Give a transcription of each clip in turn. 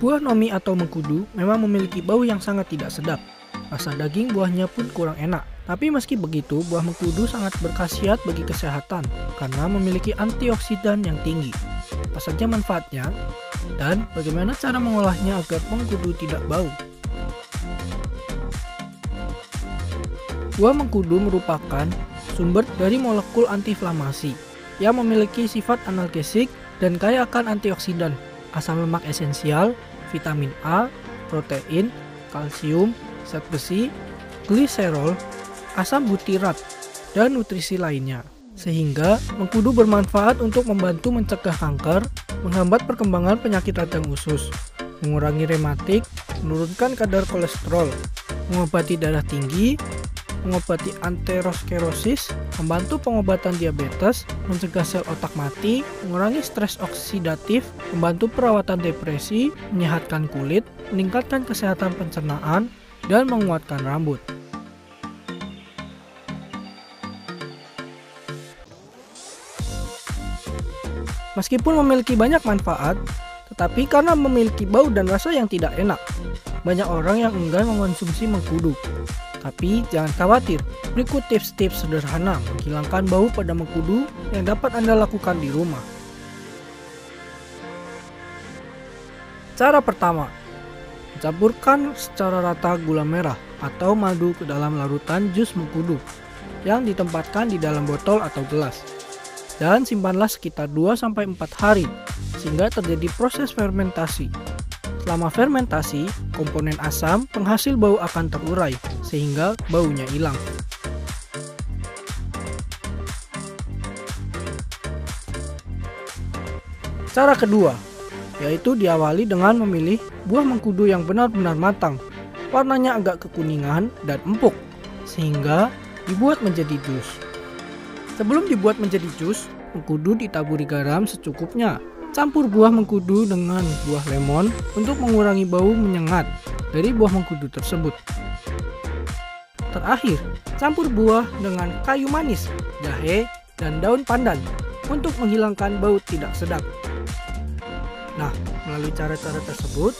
Buah nomi atau mengkudu memang memiliki bau yang sangat tidak sedap. Rasa daging buahnya pun kurang enak. Tapi meski begitu, buah mengkudu sangat berkhasiat bagi kesehatan karena memiliki antioksidan yang tinggi. Apa saja manfaatnya? Dan bagaimana cara mengolahnya agar mengkudu tidak bau? Buah mengkudu merupakan sumber dari molekul antiinflamasi yang memiliki sifat analgesik dan kaya akan antioksidan, asam lemak esensial, vitamin A, protein, kalsium, zat besi, gliserol, asam butirat, dan nutrisi lainnya. Sehingga mengkudu bermanfaat untuk membantu mencegah kanker, menghambat perkembangan penyakit radang usus, mengurangi rematik, menurunkan kadar kolesterol, mengobati darah tinggi, mengobati ateroskerosis, membantu pengobatan diabetes, mencegah sel otak mati, mengurangi stres oksidatif, membantu perawatan depresi, menyehatkan kulit, meningkatkan kesehatan pencernaan, dan menguatkan rambut. Meskipun memiliki banyak manfaat, tetapi karena memiliki bau dan rasa yang tidak enak, banyak orang yang enggan mengonsumsi mengkudu. Tapi jangan khawatir, berikut tips-tips sederhana menghilangkan bau pada mengkudu yang dapat Anda lakukan di rumah. Cara pertama, campurkan secara rata gula merah atau madu ke dalam larutan jus mengkudu yang ditempatkan di dalam botol atau gelas. Dan simpanlah sekitar 2-4 hari sehingga terjadi proses fermentasi Selama fermentasi, komponen asam penghasil bau akan terurai sehingga baunya hilang. Cara kedua, yaitu diawali dengan memilih buah mengkudu yang benar-benar matang. Warnanya agak kekuningan dan empuk, sehingga dibuat menjadi jus. Sebelum dibuat menjadi jus, mengkudu ditaburi garam secukupnya Campur buah mengkudu dengan buah lemon untuk mengurangi bau menyengat dari buah mengkudu tersebut. Terakhir, campur buah dengan kayu manis, jahe, dan daun pandan untuk menghilangkan bau tidak sedap. Nah, melalui cara-cara tersebut,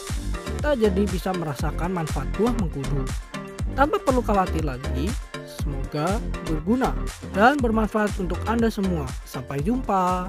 kita jadi bisa merasakan manfaat buah mengkudu. Tanpa perlu khawatir lagi, semoga berguna dan bermanfaat untuk Anda semua. Sampai jumpa.